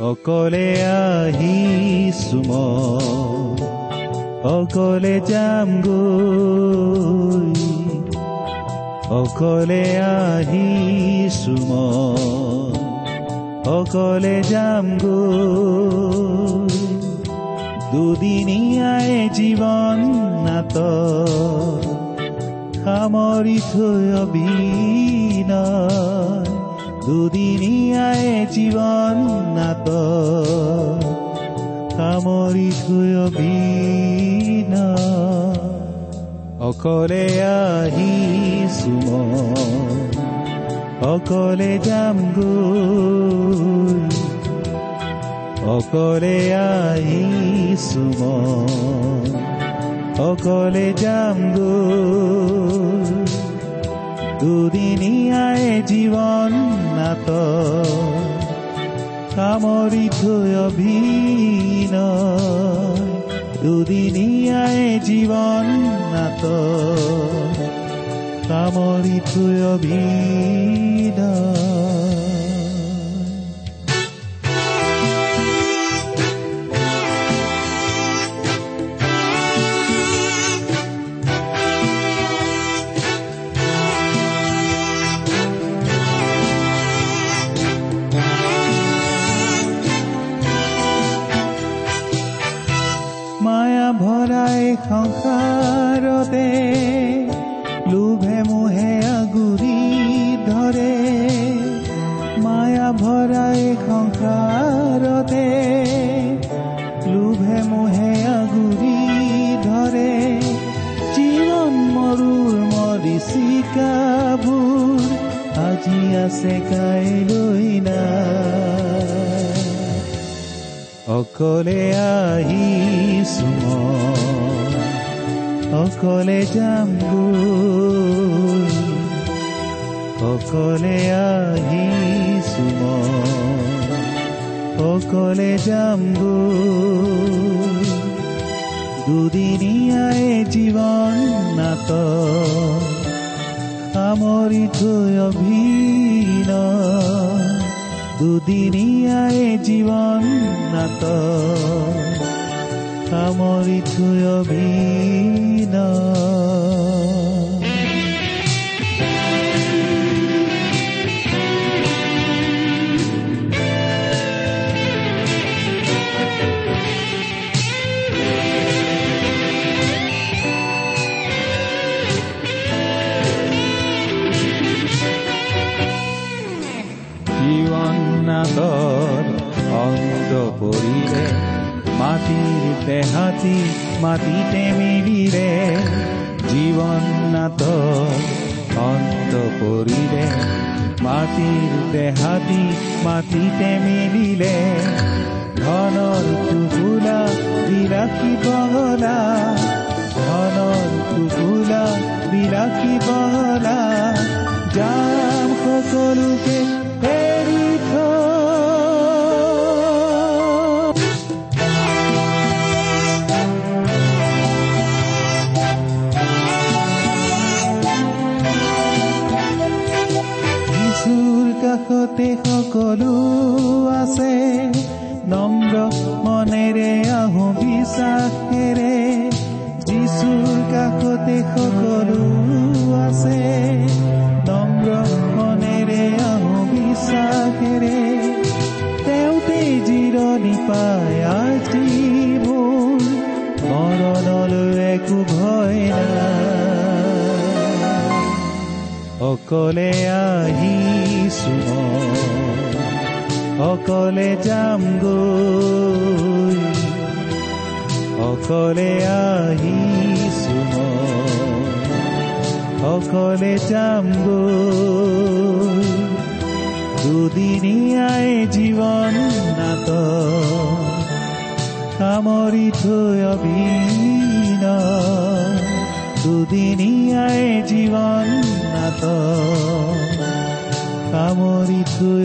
অকলে আহিছো অকলে যাম অকলে আহিছো অকলে যাম দুদিনীয়াই জীৱন নাত সামৰি থৈ অবিনয় দুদিনীয়াই জীৱন নাত সামৰি অকলে আহিছো অকলে যাম গৈ। অকলে আহিছো অকলে যাম গৈ। দুদিনীয়াই জীৱন নাত। কামৰি থৈ অভিন। দুদিনীয়াই জীৱন নাত। কামৰি থৈ অভিন। থৈ অভিন দুদিনীয়াই জীৱন নাত সামৰি থৈ জীৱনাদৰ অন্ত পৰিলে মাটিৰ দেহাতি মাটিতে মিলিলে জীৱন নাটৰ অন্ত পৰিলে মাটিৰ দেহাতি মাটিতে মিলিলে ধনৰ টুকুলা বিলাসী বহলা অকলে আহিছো অকলে যাম গৈ দুদিনীয়াই জীৱন নাট সামৰি থৈ অবিন দুদিনীয়াই জীৱন নাট সামৰি থৈ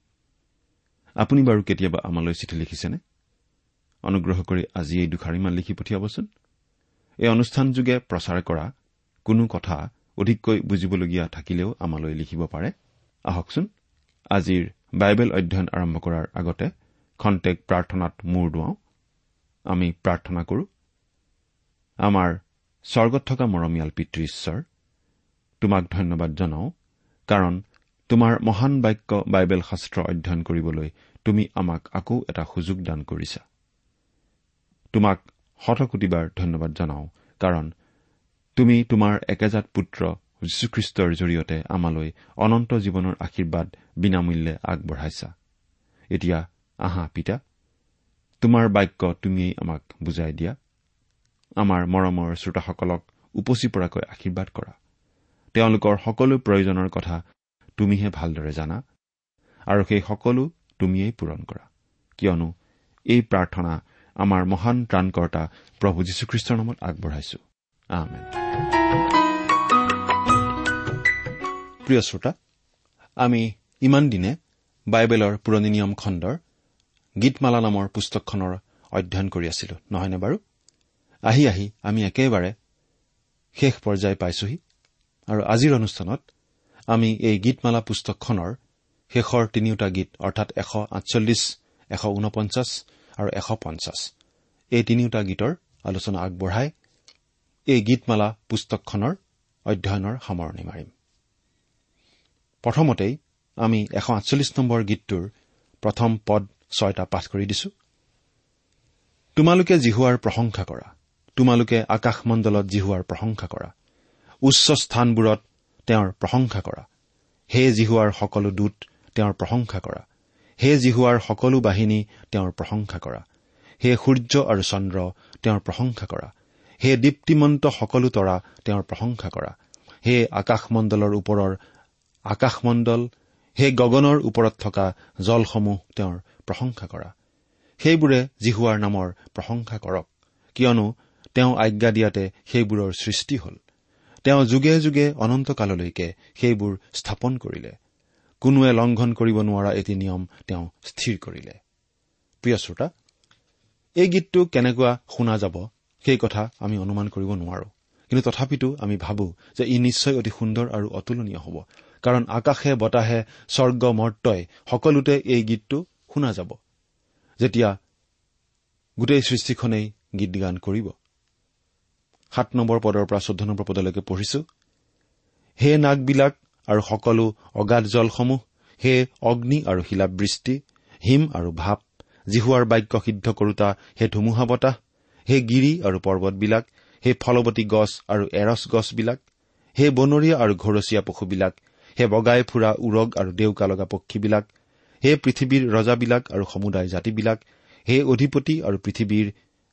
আপুনি বাৰু কেতিয়াবা আমালৈ চিঠি লিখিছেনে? অনুগ্ৰহ কৰি আজি এই দুখাৰিমান লিখি পঠিয়াবচোন। এই অনুষ্ঠানযোগে প্ৰচাৰ কৰা কোনো কথা অধিককৈ বুজিবলগীয়া থাকিলেও আমালৈ লিখিব পাৰে। আহকচোন। আজিৰ বাইবেল অধ্যয়ন আৰম্ভ কৰাৰ আগতে খন্তেক প্ৰাৰ্থনাত মূৰ দুৱাওঁ। আমি প্ৰাৰ্থনা কৰো। আমাৰ স্বৰ্গত থকা মৰমীয়াল পিতৃ ঈশ্বৰ তোমাক ধন্যবাদ জনাওঁ কাৰণ তোমাৰ মহান বাক্য বাইবেল শাস্ত্ৰ অধ্যয়ন কৰিবলৈ তুমি আমাক আকৌ এটা সুযোগ দান কৰিছা। তোমাক শতকোটিবাৰ ধন্যবাদ জনাওঁ কাৰণ তুমি তোমাৰ একেজাত পুত্ৰ যীশুখ্ৰীষ্টৰ জৰিয়তে আমালৈ অনন্ত জীৱনৰ আশীৰ্বাদ বিনামূল্যে আগবঢ়াইছা। এতিয়া আহা পিতা তোমাৰ বাক্য তুমিয়েই আমাক বুজাই দিয়া। আমাৰ মৰমৰ শ্ৰোতাসকলক উপচি পৰাকৈ আশীৰ্বাদ কৰা। তেওঁলোকৰ সকলো প্ৰয়োজনৰ কথা তুমিহে ভালদৰে জানা। আৰু সেই সকলো তুমিয়েই পূৰণ কৰা। কিয়নো এই প্ৰাৰ্থনা আমাৰ মহান ত্ৰাণকৰ্তা প্ৰভু যীশুখ্ৰীষ্টৰ নামত আগবঢ়াইছো। প্ৰিয় শ্ৰোতা আমি ইমান দিনে বাইবেলৰ পুৰণি নিয়ম খণ্ডৰ গীতমালা নামৰ পুস্তকখনৰ অধ্যয়ন কৰি আছিলো নহয়নে বাৰু? আহি আহি আমি একেবাৰে শেষ পৰ্যায় পাইছোহি। আৰু আজিৰ অনুষ্ঠানত আমি এই গীতমালা পুস্তকখনৰ শেষৰ তিনিওটা গীত অৰ্থাৎ এশ আঠচল্লিছ এশ ঊনপঞ্চাছ আৰু এশ পঞ্চাছ এই তিনিওটা গীতৰ আলোচনা আগবঢ়াই এই গীতমালা পুস্তকখনৰ অধ্যয়নৰ সামৰণি মাৰিম। প্ৰথমতেই আমি এশ আঠচল্লিছ নম্বৰ গীতটোৰ প্ৰথম পদ ছয়টা পাঠ কৰি দিছো। তোমালোকে জিহুৱাৰ প্ৰশংসা কৰা। তোমালোকে আকাশমণ্ডলত জিহুৱাৰ প্ৰশংসা কৰা। উচ্চ স্থানবোৰত তেওঁৰ প্ৰশংসা কৰা। হে জিহুৱাৰ সকলো দূত তেওঁৰ প্ৰশংসা কৰা। হে জিহুৱাৰ সকলো বাহিনী তেওঁৰ প্ৰশংসা কৰা। হে সূৰ্য আৰু চন্দ্ৰ তেওঁৰ প্ৰশংসা কৰা। হে দীপ্তিমন্ত সকলো তৰা তেওঁৰ প্ৰশংসা কৰা। হে আকাশমণ্ডলৰ ওপৰৰ আকাশমণ্ডল হে গগনৰ ওপৰত থকা জলসমূহ তেওঁৰ প্ৰশংসা কৰা। সেইবোৰে জিহুৱাৰ নামৰ প্ৰশংসা কৰক। কিয়নো তেওঁ আজ্ঞা দিয়াতে সেইবোৰৰ সৃষ্টি হ'ল। তেওঁ যুগে যুগে অনন্তকাললৈকে সেইবোৰ স্থাপন কৰিলে। কোনোৱে লংঘন কৰিব নোৱাৰা এটি নিয়ম তেওঁ স্থিৰ কৰিলে। প্ৰিয় শ্ৰোতা এই গীতটো কেনেকুৱা শুনা যাব সেই কথা আমি অনুমান কৰিব নোৱাৰো। কিন্তু তথাপিতো আমি ভাবো যে ই নিশ্চয় অতি সুন্দৰ আৰু অতুলনীয় হ'ব। কাৰণ আকাশে বতাহে স্বৰ্গ মৰ্তই সকলোতে এই গীতটো শুনা যাব। যেতিয়া গোটেই সৃষ্টিখনেই গীত গান কৰিব। সাত নম্বৰ পদৰ পৰা চৈধ্য নম্বৰ পদলৈকে পঢ়িছো। হে নাগবিলাক আৰু সকলো অগাধ জলসমূহ হে অগ্নি আৰু শিলাবৃষ্টি হিম আৰু ভাপ জিহুৱাৰ বাক্য সিদ্ধ কৰোতা হে ধুমুহা বতাহ হে গিৰি আৰু পৰ্বতবিলাক হে ফলৱতী গছ আৰু এৰছ গছবিলাক হে বনৰীয়া আৰু ঘৰচীয়া পশুবিলাক হে বগাই ফুৰা উৰগ আৰু ডেউকা লগা পক্ষীবিলাক হে পৃথিৱীৰ ৰজাবিলাক আৰু সমুদায় জাতিবিলাক হে অধিপতি আৰু পৃথিৱীৰ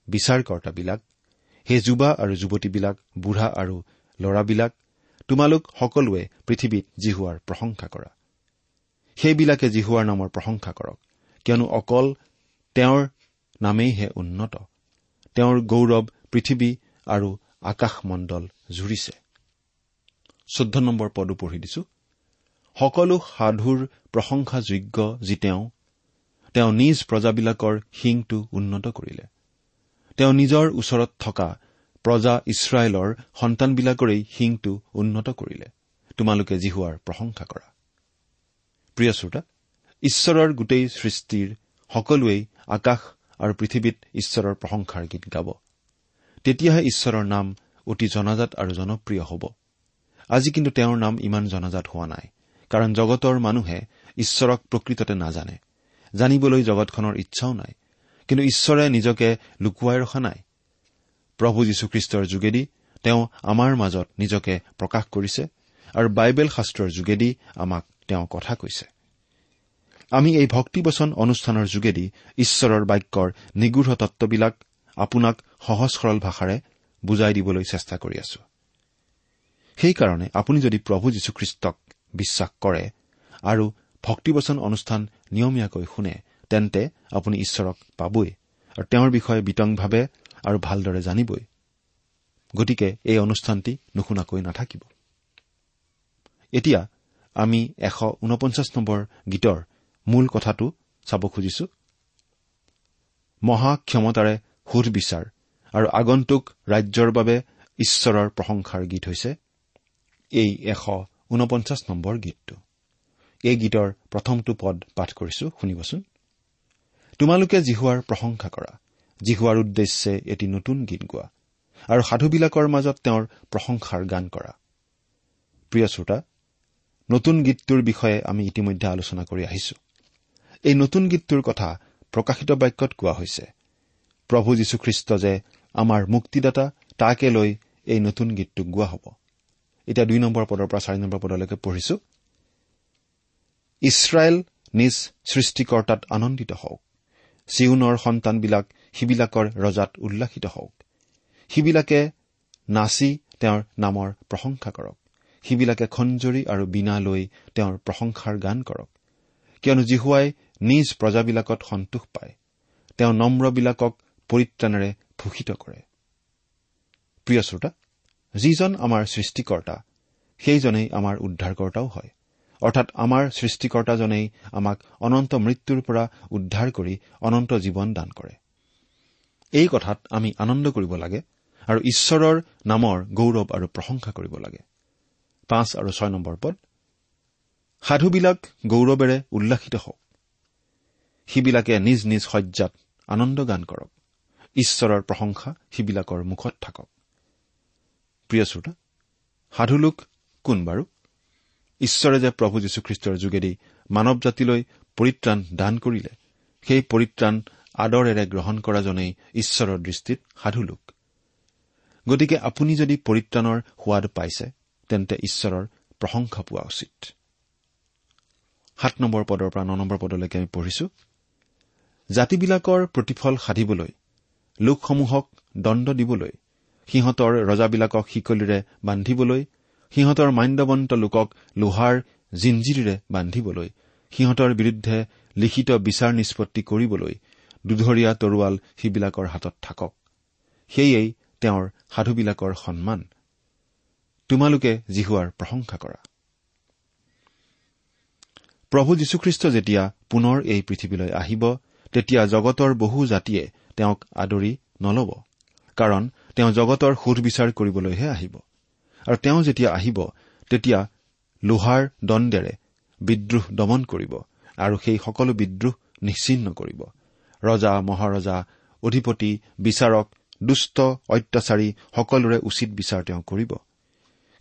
বিচাৰকৰ্তাবিলাক। হে যুৱা আৰু যুৱতীবিলাক বুঢ়া আৰু ল'ৰাবিলাক তোমালোক সকলোৱে পৃথিৱীত জিহুৱাৰ প্ৰশংসা কৰা। সেইবিলাকে জিহুৱাৰ নামৰ প্ৰশংসা কৰক কিয়নো অকল তেওঁৰ নামেইহে উন্নত। তেওঁৰ গৌৰৱ পৃথিৱী আৰু আকাশমণ্ডল জুৰিছে। সকলো সাধুৰ প্ৰশংসাযোগ্য যি তেওঁ তেওঁ নিজ প্ৰজাবিলাকৰ শিংটো উন্নত কৰিলে। তেওঁ নিজৰ ওচৰত থকা প্ৰজা ইছৰাইলৰ সন্তানবিলাকৰেই শিংটো উন্নত কৰিলে। তোমালোকে জিহুৱাৰ প্ৰশংসা কৰা। প্ৰিয় শ্ৰোতা ঈশ্বৰৰ গোটেই সৃষ্টিৰ সকলোৱেই আকাশ আৰু পৃথিৱীত ঈশ্বৰৰ প্ৰশংসাৰ গীত গাব। তেতিয়াহে ঈশ্বৰৰ নাম অতি জনাজাত আৰু জনপ্ৰিয় হ'ব। আজি কিন্তু তেওঁৰ নাম ইমান জনাজাত হোৱা নাই কাৰণ জগতৰ মানুহে ঈশ্বৰক প্ৰকৃততে নাজানে। জানিবলৈ জগতখনৰ ইচ্ছাও নাই কিন্তু ঈশ্বৰে নিজকে লুকুৱাই ৰখা নাই। প্ৰভু যীশুখ্ৰীষ্টৰ যোগেদি তেওঁ আমাৰ মাজত নিজকে প্ৰকাশ কৰিছে আৰু বাইবেল শাস্ত্ৰৰ যোগেদি আমাক তেওঁ কথা কৈছে। আমি এই ভক্তিবচন অনুষ্ঠানৰ যোগেদি ঈশ্বৰৰ বাক্যৰ নিগৃঢ় তত্ববিলাক আপোনাক সহজ সৰল ভাষাৰে বুজাই দিবলৈ চেষ্টা কৰি আছো। সেইকাৰণে আপুনি যদি প্ৰভু যীশুখ্ৰীষ্টক বিশ্বাস কৰে আৰু ভক্তিবচন অনুষ্ঠান নিয়মীয়াকৈ শুনে তেন্তে আপুনি ঈশ্বৰক পাবই আৰু তেওঁৰ বিষয়ে বিতংভাৱে আৰু ভালদৰে জানিবই। গতিকে এই অনুষ্ঠানটি নুশুনাকৈ নাথাকিব। এতিয়া আমি এশ ঊনপঞ্চাছ নম্বৰ গীতৰ মূল কথাটো চাব খুজিছো। মহাক্ষমতাৰে সুধবিচাৰ আৰু আগন্তুক ৰাজ্যৰ বাবে ঈশ্বৰৰ প্ৰশংসাৰ গীত হৈছে এই এশ ঊনপঞ্চাছ নম্বৰ গীতটো। এই গীতৰ প্ৰথমটো পদ পাঠ কৰিছো শুনিবচোন। তোমালোকে জিহুৱাৰ প্ৰশংসা কৰা। জিহুৱাৰ উদ্দেশ্যে এটি নতুন গীত গোৱা আৰু সাধুবিলাকৰ মাজত তেওঁৰ প্ৰশংসাৰ গান কৰা। প্ৰিয় শ্ৰোতা নতুন গীতটোৰ বিষয়ে আমি ইতিমধ্যে আলোচনা কৰি আহিছো। এই নতুন গীতটোৰ কথা প্ৰকাশিত বাক্যত কোৱা হৈছে প্ৰভু যীশুখ্ৰীষ্ট যে আমাৰ মুক্তিদাতা তাকে লৈ এই নতুন গীতটোক গোৱা হ'ব। এতিয়া দুই নম্বৰ পদৰ পৰা চাৰি নম্বৰ পদলৈকে পঢ়িছো। ইছৰাইল নিজ সৃষ্টিকৰ্তাত আনন্দিত হওক। চিউনৰ সন্তানবিলাক সিবিলাকৰ ৰজাত উল্লাসিত হওক। সিবিলাকে নাচি তেওঁৰ নামৰ প্ৰশংসা কৰক। সিবিলাকে খঞ্জৰি আৰু বীণা লৈ তেওঁৰ প্ৰশংসাৰ গান কৰক। কিয়নো জিহুৱাই নিজ প্ৰজাবিলাকত সন্তোষ পায়। তেওঁ নম্ৰবিলাকক পৰিত্ৰাণেৰে ভূষিত কৰে। প্ৰিয় শ্ৰোতা যিজন আমাৰ সৃষ্টিকৰ্তা সেইজনেই আমাৰ উদ্ধাৰকৰ্তাও হয়। অৰ্থাৎ আমাৰ সৃষ্টিকৰ্তাজনেই আমাক অনন্ত মৃত্যুৰ পৰা উদ্ধাৰ কৰি অনন্ত জীৱন দান কৰে। এই কথাত আমি আনন্দ কৰিব লাগে আৰু ঈশ্বৰৰ নামৰ গৌৰৱ আৰু প্ৰশংসা কৰিব লাগে। পাঁচ আৰু ছয় নম্বৰ পদ। সাধুবিলাক গৌৰৱেৰে উল্লাসিত হওক। সিবিলাকে নিজ নিজ শয্যাত আনন্দ গান কৰক। ঈশ্বৰৰ প্ৰশংসা সিবিলাকৰ মুখত থাকক। প্ৰিয় শ্ৰোতা সাধুলোক কোন বাৰু? ঈশ্বৰে যে প্ৰভু যীশুখ্ৰীষ্টৰ যোগেদি মানৱ জাতিলৈ পৰিত্ৰাণ দান কৰিলে সেই পৰিত্ৰাণ আদৰেৰে গ্ৰহণ কৰাজনেই ঈশ্বৰৰ দৃষ্টিত সাধুলোক গতিকে আপুনি যদি পৰিত্ৰাণৰ সোৱাদ পাইছে তেন্তে ঈশ্বৰৰ প্ৰশংসা পোৱা উচিত। সাত নম্বৰ পদৰ পৰা ন নম্বৰ পদলৈকে আমি পঢ়িছো জাতিবিলাকৰ প্ৰতিফল সাধিবলৈ লোকসমূহক দণ্ড দিবলৈ সিহঁতৰ ৰজাবিলাকক শিকলিৰে বান্ধিবলৈ সিহঁতৰ মান্যৱন্ত লোকক লোহাৰ জিঞ্জিৰিৰে বান্ধিবলৈ সিহঁতৰ বিৰুদ্ধে লিখিত বিচাৰ নিষ্পত্তি কৰিবলৈ দুধৰীয়া তৰোৱাল সিবিলাকৰ হাতত থাকক। সেয়েই তেওঁৰ সাধুবিলাকৰ সন্মান। তোমালোকে জিহুৱাৰ প্ৰশংসা কৰা। প্ৰভু যীশুখ্ৰীষ্ট যেতিয়া পুনৰ এই পৃথিৱীলৈ আহিব তেতিয়া জগতৰ বহু জাতিয়ে তেওঁক আদৰি নলব কাৰণ তেওঁ জগতৰ সুধবিচাৰ কৰিবলৈহে আহিব। আৰু তেওঁ যেতিয়া আহিব তেতিয়া লোহাৰ দণ্ডেৰে বিদ্ৰোহ দমন কৰিব আৰু সেই সকলো বিদ্ৰোহ নিশ্চিন্ন কৰিব। ৰজা মহাৰজা অধিপতি বিচাৰক দুষ্ট অত্যাচাৰী সকলোৰে উচিত বিচাৰ তেওঁ কৰিব।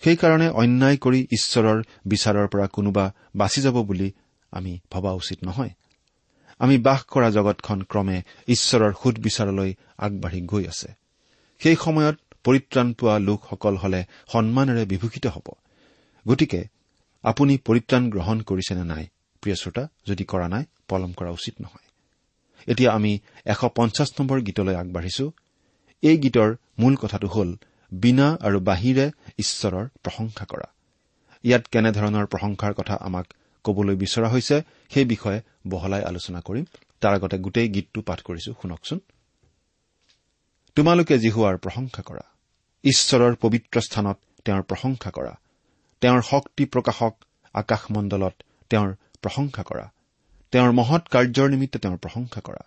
সেইকাৰণে অন্যায় কৰি ঈশ্বৰৰ বিচাৰৰ পৰা কোনোবা বাচি যাব বুলি আমি ভবা উচিত নহয়। আমি বাস কৰা জগতখন ক্ৰমে ঈশ্বৰৰ সুদবিচাৰলৈ আগবাঢ়ি গৈ আছে। সেই সময়ত পৰিত্ৰাণ পোৱা লোকসকল হলে সন্মানেৰে বিভূষিত হ'ব। গতিকে আপুনি পৰিত্ৰাণ গ্ৰহণ কৰিছেনে নাই? প্ৰিয় শ্ৰোতা যদি কৰা নাই পলম কৰা উচিত নহয়। এতিয়া আমি এশ পঞ্চাছ নম্বৰ গীতলৈ আগবাঢ়িছো। এই গীতৰ মূল কথাটো হ'ল বিনা আৰু বাহিৰে ঈশ্বৰৰ প্ৰশংসা কৰা। ইয়াত কেনেধৰণৰ প্ৰশংসাৰ কথা আমাক কবলৈ বিচৰা হৈছে সেই বিষয়ে বহলাই আলোচনা কৰিম। তাৰ আগতে গোটেই গীতটো পাঠ কৰিছো শুনকচোন। তোমালোকে জিহুৱাৰ প্ৰশংসা কৰা। ঈশ্বৰৰ পবিত্ৰ স্থানত তেওঁৰ প্ৰশংসা কৰা। তেওঁৰ শক্তি প্ৰকাশক আকাশমণ্ডলত তেওঁৰ প্ৰশংসা কৰা। তেওঁৰ মহৎ কাৰ্যৰ নিমিত্তে তেওঁৰ প্ৰশংসা কৰা।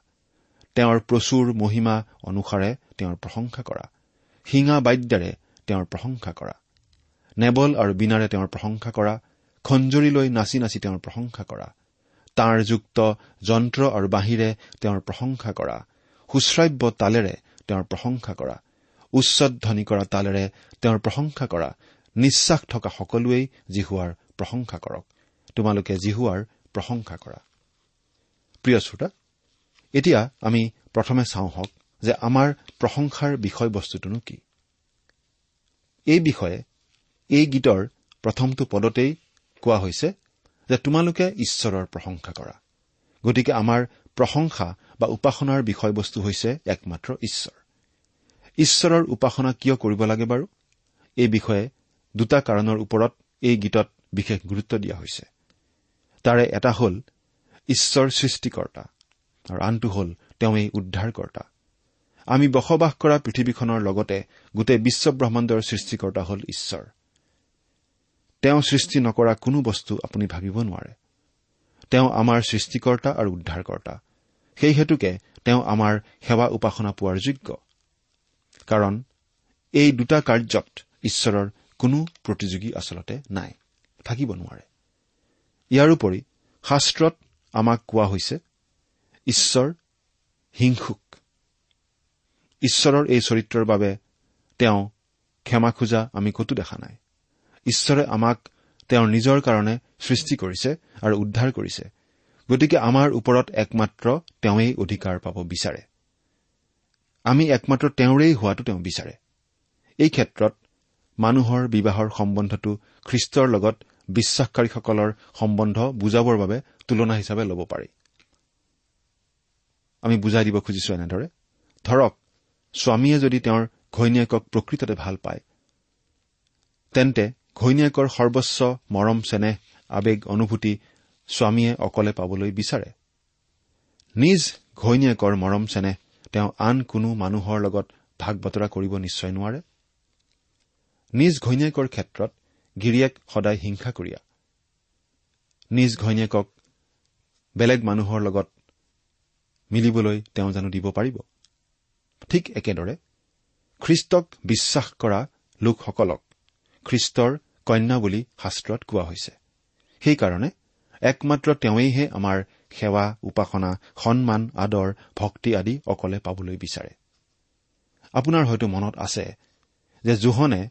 তেওঁৰ প্ৰচুৰ মহিমা অনুসাৰে তেওঁৰ প্ৰশংসা কৰা। শিঙা বাদ্যাৰে তেওঁৰ প্ৰশংসা কৰা। নেবল আৰু বীণাৰে তেওঁৰ প্ৰশংসা কৰা। খঞ্জৰি লৈ নাচি নাচি তেওঁৰ প্ৰশংসা কৰা। তাঁৰ যুক্ত যন্ত্ৰ আৰু বাঁহীৰে তেওঁৰ প্ৰশংসা কৰা। সুশ্ৰাব্য তালেৰে তেওঁৰ প্ৰশংসা কৰা। উচ্চধ্বনি কৰা তালেৰে তেওঁৰ প্ৰশংসা কৰা নিশ্বাস থকা সকলোৱেই জিহুৱাৰ প্ৰশংসা কৰক। তোমালোকে জিহুৱাৰ প্ৰশংসা কৰা। প্ৰিয় শ্ৰোতা এতিয়া আমি প্ৰথমে চাওঁ হওক যে আমাৰ প্ৰশংসাৰ বিষয়বস্তুটোনো কি। এই বিষয়ে এই গীতৰ প্ৰথমটো পদতেই কোৱা হৈছে যে তোমালোকে ঈশ্বৰৰ প্ৰশংসা কৰা। গতিকে আমাৰ প্ৰশংসা বা উপাসনাৰ বিষয়বস্তু হৈছে একমাত্ৰ ঈশ্বৰ। ঈশ্বৰৰ উপাসনা কিয় কৰিব লাগে বাৰু? এই বিষয়ে দুটা কাৰণৰ ওপৰত এই গীতত বিশেষ গুৰুত্ব দিয়া হৈছে। তাৰে এটা হ'ল ঈশ্বৰ সৃষ্টিকৰ্তা আৰু আনটো হ'ল তেওঁৱেই উদ্ধাৰকৰ্তা। আমি বসবাস কৰা পৃথিৱীখনৰ লগতে গোটেই বিশ্বব্ৰহ্মাণ্ডৰ সৃষ্টিকৰ্তা হ'ল ঈশ্বৰ। তেওঁ সৃষ্টি নকৰা কোনো বস্তু আপুনি ভাবিব নোৱাৰে। তেওঁ আমাৰ সৃষ্টিকৰ্তা আৰু উদ্ধাৰকৰ্তা। সেই হেতুকে তেওঁ আমাৰ সেৱা উপাসনা পোৱাৰ যোগ্য। কাৰণ এই দুটা কাৰ্যত ঈশ্বৰৰ কোনো প্ৰতিযোগী আচলতে নাই। থাকিব নোৱাৰে। ইয়াৰোপৰি শাস্ত্ৰত আমাক কোৱা হৈছে ঈশ্বৰ হিংসুক। ঈশ্বৰৰ এই চৰিত্ৰৰ বাবে তেওঁ ক্ষমা খোজা আমি কতো দেখা নাই। ঈশ্বৰে আমাক তেওঁৰ নিজৰ কাৰণে সৃষ্টি কৰিছে আৰু উদ্ধাৰ কৰিছে। গতিকে আমাৰ ওপৰত একমাত্ৰ তেওঁৱেই অধিকাৰ পাব বিচাৰে। আমি একমাত্ৰ তেওঁৰেই হোৱাটো তেওঁ বিচাৰে। এই ক্ষেত্ৰত মানুহৰ বিবাহৰ সম্বন্ধটো খ্ৰীষ্টৰ লগত বিশ্বাসকাৰীসকলৰ সম্বন্ধ বুজাবৰ বাবে তুলনা হিচাপে ল'ব পাৰি। বুজাই দিব খুজিছো এনেদৰে ধৰক স্বামীয়ে যদি তেওঁৰ ঘৈণীয়েকক প্ৰকৃততে ভাল পায় তেন্তে ঘৈণীয়েকৰ সৰ্বস্ব মৰম চেনেহ আৱেগ অনুভূতি স্বামীয়ে অকলে পাবলৈ বিচাৰে। নিজ ঘৈণীয়েকৰ মৰম চেনেহ তেওঁ আন কোনো মানুহৰ লগত ভাগ বতৰা কৰিব নিশ্চয় নোৱাৰে? নিজ ঘৈণীয়েকৰ ক্ষেত্ৰত গিৰিয়েক সদায় হিংসা কৰিয়া নিজ ঘৈণীয়েকক বেলেগ মানুহৰ লগত মিলিবলৈ তেওঁ জানো দিব পাৰিব? ঠিক একেদৰে খ্ৰীষ্টক বিশ্বাস কৰা লোকসকলক খ্ৰীষ্টৰ কন্যা বুলি শাস্ত্ৰত কোৱা হৈছে। সেইকাৰণে একমাত্ৰ তেওঁৱেইহে আমাৰ সেৱা উপাসনা সন্মান আদৰ ভক্তি আদি অকলে পাবলৈ বিচাৰে। আপোনাৰ হয়তো মনত আছে যে জোহনে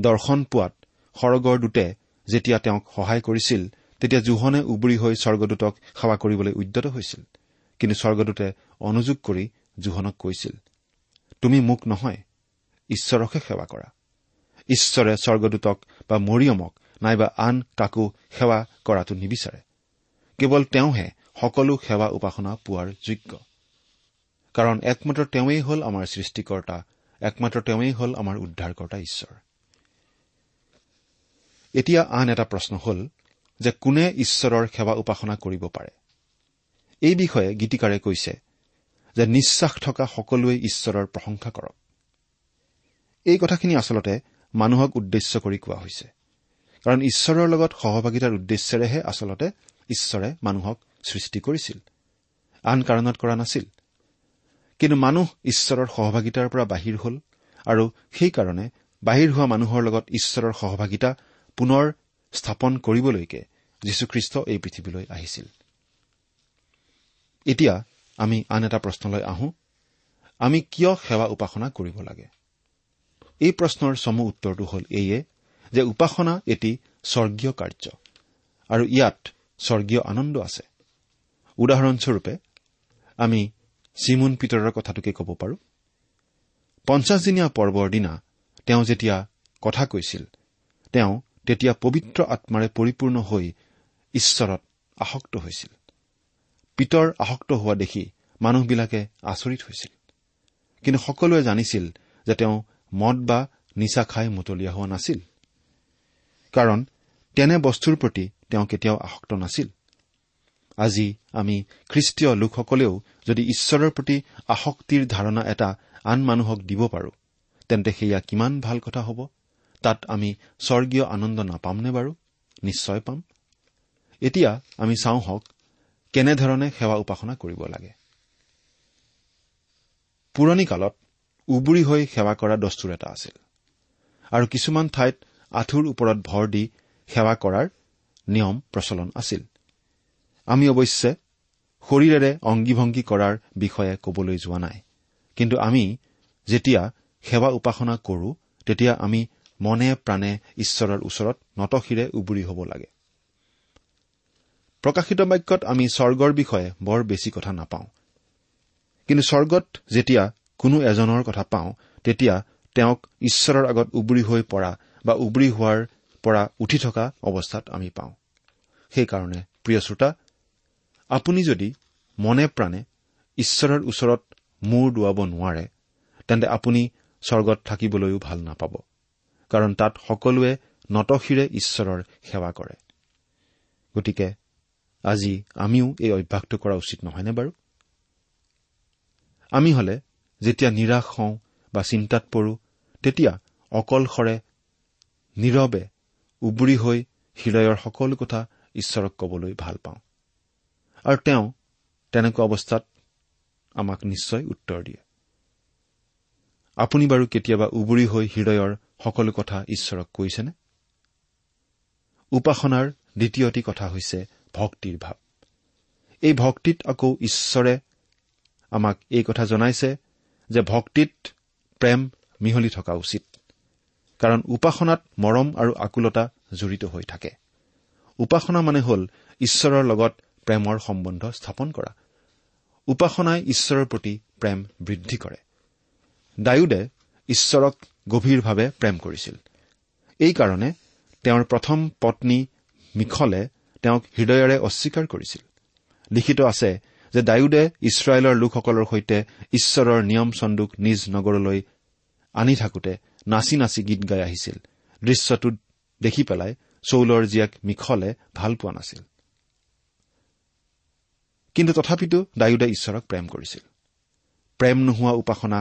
দৰ্শন পোৱাত সৰগৰ দূতে যেতিয়া তেওঁক সহায় কৰিছিল তেতিয়া জোহনে উবৰি হৈ স্বৰ্গদূতক সেৱা কৰিবলৈ উদ্যত হৈছিল। কিন্তু স্বৰ্গদূতে অনুযোগ কৰি জোহনক কৈছিল তুমি মোক নহয় ঈশ্বৰকহে সেৱা কৰা। ঈশ্বৰে স্বৰ্গদূতক বা মৰিয়মক নাইবা আন কাকো সেৱা কৰাটো নিবিচাৰে। কেৱল তেওঁহে সকলো সেৱা উপাসনা পোৱাৰ যোগ্য। কাৰণ একমাত্ৰ তেওঁৱেই হ'ল আমাৰ সৃষ্টিকৰ্তা একমাত্ৰ তেওঁৱেই হ'ল আমাৰ উদ্ধাৰকৰ্তা ঈশ্বৰ। এতিয়া আন এটা প্ৰশ্ন হ'ল যে কোনে ঈশ্বৰৰ সেৱা উপাসনা কৰিব পাৰে? এই বিষয়ে গীতিকাৰে কৈছে যে নিশ্বাস থকা সকলোৱে ঈশ্বৰৰ প্ৰশংসা কৰক। এই কথাখিনি আচলতে মানুহক উদ্দেশ্য কৰি কোৱা হৈছে। কাৰণ ঈশ্বৰৰ লগত সহভাগিতাৰ উদ্দেশ্যেৰেহে আচলতে ঈশ্বৰে মানুহক সৃষ্টি কৰিছিল। আন কাৰণত কৰা নাছিল। কিন্তু মানুহ ঈশ্বৰৰ সহভাগিতাৰ পৰা বাহিৰ হ'ল আৰু সেইকাৰণে বাহিৰ হোৱা মানুহৰ লগত ঈশ্বৰৰ সহভাগিতা পুনৰ স্থাপন কৰিবলৈকে যীশুখ্ৰীষ্ট এই পৃথিৱীলৈ আহিছিল। এতিয়া আমি আন এটা প্ৰশ্নলৈ আহো। আমি কিয় সেৱা উপাসনা কৰিব লাগে? এই প্ৰশ্নৰ চমু উত্তৰটো হ'ল এইয়ে যে উপাসনা এটি স্বৰ্গীয় কাৰ্য আৰু ইয়াত স্বৰ্গীয় আনন্দ আছে। উদাহৰণস্বৰূপে আমি চিমুন পিতৰৰ কথাটোকে ক'ব পাৰো। পঞ্চাছদিনীয়া পৰ্বৰ দিনা তেওঁ যেতিয়া কথা কৈছিল তেওঁ তেতিয়া পবিত্ৰ আত্মাৰে পৰিপূৰ্ণ হৈ ঈশ্বৰত আসক্ত হৈছিল। পিতৰ আসক্ত হোৱা দেখি মানুহবিলাকে আচৰিত হৈছিল। কিন্তু সকলোৱে জানিছিল যে তেওঁ মদ বা নিচা খাই মতলীয়া হোৱা নাছিল। কাৰণ তেনে বস্তুৰ প্ৰতি তেওঁ কেতিয়াও আসক্ত নাছিল। আজি আমি খ্ৰীষ্টীয় লোকসকলেও যদি ঈশ্বৰৰ প্ৰতি আসক্তিৰ ধাৰণা এটা আন মানুহক দিব পাৰো তেন্তে সেয়া কিমান ভাল কথা হ'ব? তাত আমি স্বৰ্গীয় আনন্দ নাপামনে বাৰু? নিশ্চয় পাম। এতিয়া আমি চাওঁ হওক কেনেধৰণে সেৱা উপাসনা কৰিব লাগে। পুৰণি কালত উবুৰি হৈ সেৱা কৰা দস্তুৰ এটা আছিল আৰু কিছুমান ঠাইত আঁঠুৰ ওপৰত ভৰ দি সেৱা কৰাৰ নিয়ম প্ৰচলন আছিল। আমি অৱশ্যে শৰীৰেৰে অংগী ভংগী কৰাৰ বিষয়ে কবলৈ যোৱা নাই। কিন্তু আমি যেতিয়া সেৱা উপাসনা কৰো তেতিয়া আমি মনে প্ৰাণে ঈশ্বৰৰ ওচৰত নতশিৰে উবুৰি হ'ব লাগে। প্ৰকাশিত বাক্যত আমি স্বৰ্গৰ বিষয়ে বৰ বেছি কথা নাপাওঁ। কিন্তু স্বৰ্গত যেতিয়া কোনো এজনৰ কথা পাওঁ তেতিয়া তেওঁক ঈশ্বৰৰ আগত উবুৰি হৈ পৰা বা উবুৰি হোৱাৰ পৰা উঠি থকা অৱস্থাত আমি পাওঁ। সেইকাৰণে প্ৰিয় শ্ৰোতা আপুনি যদি মনে প্ৰাণে ঈশ্বৰৰ ওচৰত মূৰ দোৱাব নোৱাৰে তেন্তে আপুনি স্বৰ্গত থাকিবলৈও ভাল নাপাব কাৰণ তাত সকলোৱে নতশিৰে ঈশ্বৰৰ সেৱা কৰে। গতিকে আজি আমিও এই অভ্যাসটো কৰা উচিত নহয়নে বাৰু? আমি হলে যেতিয়া নিৰাশ হওঁ বা চিন্তাত পৰো তেতিয়া অকলশৰে নীৰৱে উবুৰি হৈ হৃদয়ৰ সকলো কথা ঈশ্বৰক কবলৈ ভাল পাওঁ। আৰু তেওঁ তেনেকুৱা অৱস্থাত আমাক নিশ্চয় উত্তৰ দিয়ে। আপুনি বাৰু কেতিয়াবা উবুৰি হৈ হৃদয়ৰ সকলো কথা ঈশ্বৰক কৈছেনে? উপাসনাৰ দ্বিতীয়টি কথা হৈছে ভক্তিৰ ভাৱ। এই ভক্তিত আকৌ ঈশ্বৰে আমাক এই কথা জনাইছে যে ভক্তিত প্ৰেম মিহলি থকা উচিত কাৰণ উপাসনাত মৰম আৰু আকুলতা জড়িত হৈ থাকে। উপাসনা মানে হ'ল ঈশ্বৰৰ লগত প্ৰেমৰ সম্বন্ধ স্থাপন কৰা। উপাসনাই ঈশ্বৰৰ প্ৰতি প্ৰেম বৃদ্ধি কৰে। ডায়ুদে ঈশ্বৰক গভীৰভাৱে প্ৰেম কৰিছিল। এইকাৰণে তেওঁৰ প্ৰথম পত্নী মিখলে তেওঁক হৃদয়েৰে অস্বীকাৰ কৰিছিল। লিখিত আছে যে ডায়ুদে ইছৰাইলৰ লোকসকলৰ সৈতে ঈশ্বৰৰ নিয়ম চন্দুক নিজ নগৰলৈ আনি থাকোতে নাচি নাচি গীত গাই আহিছিল। দৃশ্যটোত দেখি পেলাই চৌলৰ জীয়েক মিখলে ভাল পোৱা নাছিল। কিন্তু তথাপিতো ডায়ুদে ঈশ্বৰক প্ৰেম কৰিছিল। প্ৰেম নোহোৱা উপাসনা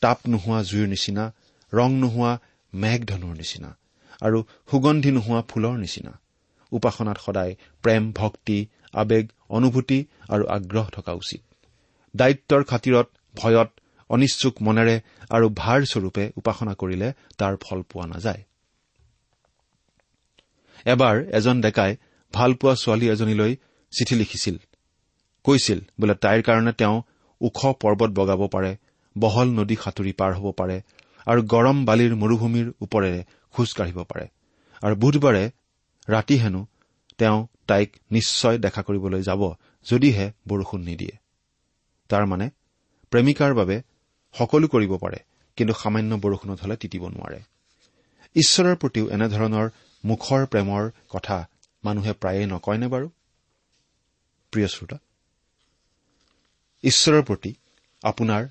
তাপ নোহোৱা জুইৰ নিচিনা ৰং নোহোৱা মেঘধনুৰ নিচিনা আৰু সুগন্ধি নোহোৱা ফুলৰ নিচিনা। উপাসনাত সদায় প্ৰেম ভক্তি আৱেগ অনুভূতি আৰু আগ্ৰহ থকা উচিত। দায়িত্বৰ খাতিৰত ভয়ত অনিচ্ছুক মনেৰে আৰু ভাৰ স্বৰূপে উপাসনা কৰিলে তাৰ ফল পোৱা নাযায়। এবাৰ এজন ডেকাই ভালপোৱা ছোৱালী এজনীলৈ চিঠি লিখিছিল। কৈছিল বোলে তাইৰ কাৰণে তেওঁ ওখ পৰ্বত বগাব পাৰে বহল নদী সাঁতুৰি পাৰ হ'ব পাৰে আৰু গৰম বালিৰ মৰুভূমিৰ ওপৰেৰে খোজ কাঢ়িব পাৰে। আৰু বুধবাৰে ৰাতি হেনো তেওঁ তাইক নিশ্চয় দেখা কৰিবলৈ যাব যদিহে বৰষুণ নিদিয়ে। তাৰমানে প্ৰেমিকাৰ বাবে সকলো কৰিব পাৰে কিন্তু সামান্য বৰষুণত হলে তিতিব নোৱাৰে। ঈশ্বৰৰ প্ৰতিও এনেধৰণৰ মুখৰ প্ৰেমৰ কথা মানুহে প্ৰায়ে নকয়নে বাৰু? প্ৰিয় শ্ৰোতা ঈশ্বৰৰ প্ৰতি আপোনাৰ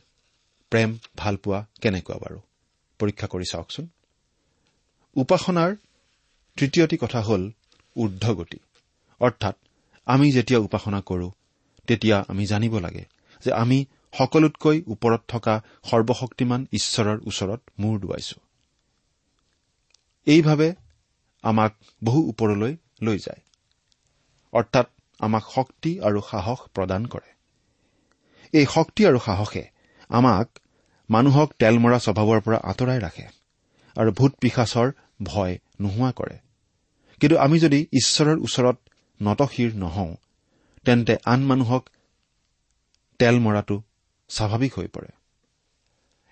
প্ৰেম ভালপোৱা কেনেকুৱা বাৰু? পৰীক্ষা কৰি চাওকচোন। উপাসনাৰ তৃতীয়টি কথা হ'ল ঊৰ্ধগতি অৰ্থাৎ আমি যেতিয়া উপাসনা কৰো তেতিয়া আমি জানিব লাগে যে আমি সকলোতকৈ ওপৰত থকা সৰ্বশক্তিমান ঈশ্বৰৰ ওচৰত মূৰ দুৱাইছো। এইভাৱে আমাক বহু ওপৰলৈ লৈ যায়। অৰ্থাৎ আমাক শক্তি আৰু সাহস প্ৰদান কৰে। এই শক্তি আৰু সাহসে আমাক মানুহক তেল মৰা স্বভাৱৰ পৰা আঁতৰাই ৰাখে আৰু ভূত পিশাচৰ ভয় নোহোৱা কৰে। কিন্তু আমি যদি ঈশ্বৰৰ ওচৰত নতশিৰ নহওঁ তেন্তে আন মানুহক তেল মৰাটো স্বাভাৱিক হৈ পৰে।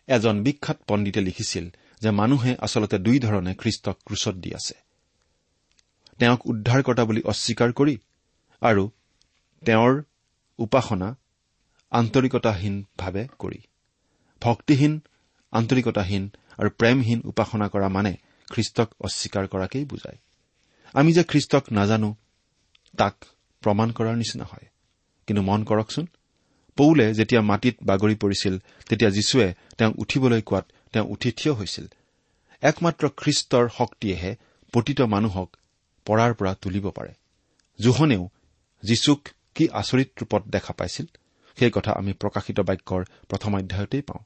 এজন বিখ্যাত পণ্ডিতে লিখিছিল যে মানুহে আচলতে দুই ধৰণে খ্ৰীষ্টক ক্ৰুচত দি আছে। তেওঁক উদ্ধাৰকৰ্তা বুলি অস্বীকাৰ কৰি আৰু তেওঁৰ উপাসনা আন্তৰিকতাহীনভাৱে কৰি। ভক্তিহীন আন্তৰিকতাহীন আৰু প্ৰেমহীন উপাসনা কৰা মানে খ্ৰীষ্টক অস্বীকাৰ কৰাকেই বুজায়। আমি যে খ্ৰীষ্টক নাজানো তাক প্ৰমাণ কৰাৰ নিচিনা হয়। কিন্তু মন কৰকচোন পৌলে যেতিয়া মাটিত বাগৰি পৰিছিল তেতিয়া যীশুৱে তেওঁক উঠিবলৈ কোৱাত তেওঁ উঠি থিয় হৈছিল। একমাত্ৰ খ্ৰীষ্টৰ শক্তিয়েহে প্ৰতিত মানুহক পৰাৰ পৰা তুলিব পাৰে। জোহনেও যীশুক কি আচৰিত ৰূপত দেখা পাইছিল? সেই কথা আমি প্ৰকাশিত বাক্যৰ প্ৰথম অধ্যায়তেই পাওঁ।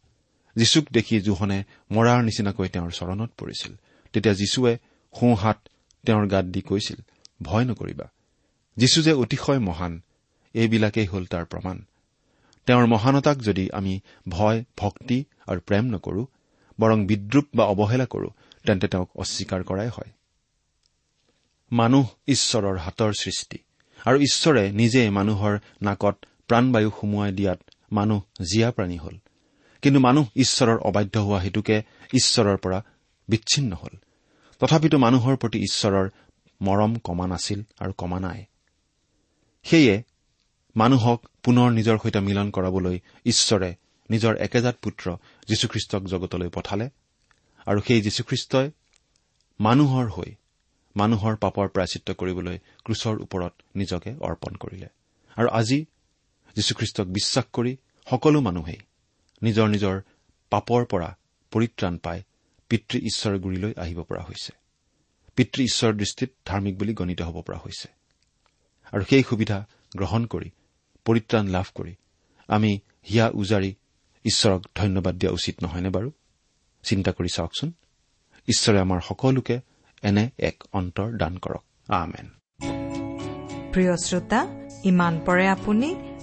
যীশুক দেখি জোহনে মৰাৰ নিচিনাকৈ তেওঁৰ চৰণত পৰিছিল। তেতিয়া যীশুৱে সোঁহাত তেওঁৰ গাত দি কৈছিল ভয় নকৰিবা। যীশু যে অতিশয় মহান এইবিলাকেই হ'ল তাৰ প্ৰমাণ। তেওঁৰ মহানতাক যদি আমি ভয় ভক্তি আৰু প্ৰেম নকৰো বৰং বিদ্ৰূপ বা অৱহেলা কৰো তেন্তে তেওঁক অস্বীকাৰ কৰাই হয়। মানুহ ঈশ্বৰৰ হাতৰ সৃষ্টি। আৰু ঈশ্বৰে নিজে মানুহৰ নাকত প্ৰাণবায়ু সুমুৱাই দিয়াত মানুহ জীয়া প্ৰাণী হ'ল। কিন্তু মানুহ ঈশ্বৰৰ অবাধ্য হোৱা হেতুকে ঈশ্বৰৰ পৰা বিচ্ছিন্ন হ'ল। তথাপিতো মানুহৰ প্ৰতি ঈশ্বৰৰ মৰম কমা নাছিল আৰু কমা নাই। সেয়ে মানুহক পুনৰ নিজৰ সৈতে মিলন কৰাবলৈ ঈশ্বৰে নিজৰ একেজাত পুত্ৰ যীশুখ্ৰীষ্টক জগতলৈ পঠালে আৰু সেই যীশুখ্ৰীষ্টই মানুহৰ হৈ মানুহৰ পাপৰ প্ৰাচিত্ৰ কৰিবলৈ ক্ৰুচৰ ওপৰত নিজকে অৰ্পণ কৰিলে। আৰু আজি যীশুখ্ৰীষ্টক বিশ্বাস কৰি সকলো মানুহেই নিজৰ নিজৰ পাপৰ পৰা পৰিত্ৰাণ পাই পিতৃ ঈশ্বৰৰ গুৰিলৈ আহিব পৰা হৈছে। পিতৃ ঈশ্বৰৰ দৃষ্টিত ধাৰ্মিক বুলি গণিত হ'ব পৰা হৈছে। আৰু সেই সুবিধা গ্ৰহণ কৰি পৰিত্ৰাণ লাভ কৰি আমি হিয়া উজাৰি ঈশ্বৰক ধন্যবাদ দিয়া উচিত নহয়নে বাৰু? চিন্তা কৰি চাওকচোন। ঈশ্বৰে আমাৰ সকলোকে এনে এক অন্তৰ দান কৰক। আমেন। প্ৰিয় শ্ৰোতা ইমান পৰে আপুনি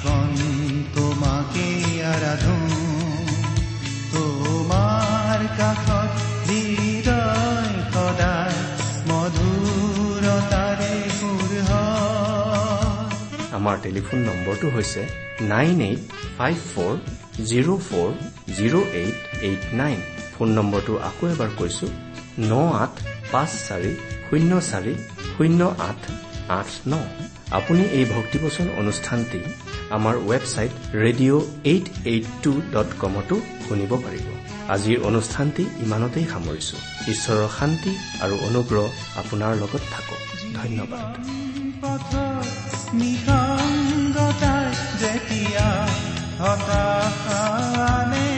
আজীৱন তোমাকে আৰাধো তোমাৰ কাষত হৃদয় সদায় মধুৰতাৰে সুৰ হয় আমাৰ টেলিফোন নম্বৰটো হৈছে nine eight five four zero' four zero' eight eight nine. Phone নম্বৰটো আকৌ এবাৰ কৈছো ন আঠ পাঁচ চাৰি শূন্য চাৰি শূন্য আঠ আঠ ন। আপুনি এই ভক্তিবচন অনুষ্ঠানটি আমাৰ website radio' eight eight two dot কমতো শুনিব পাৰিব। আজিৰ অনুষ্ঠানটি ইমানতেই সামৰিছো। ঈশ্বৰৰ শান্তি আৰু অনুগ্ৰহ আপোনাৰ লগত থাকক। ধন্যবাদ। যেতিয়া হতাশানে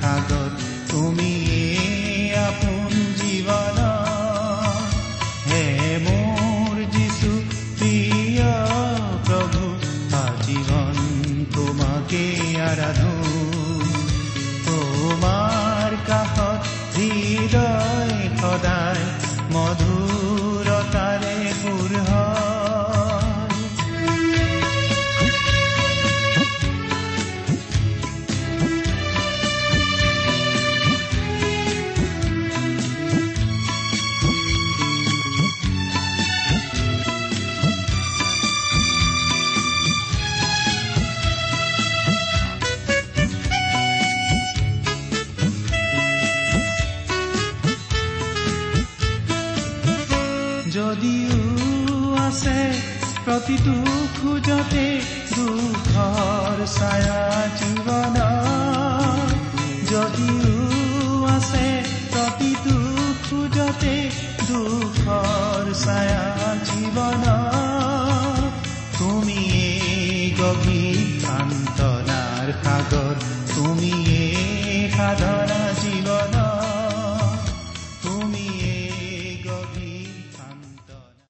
Chicago.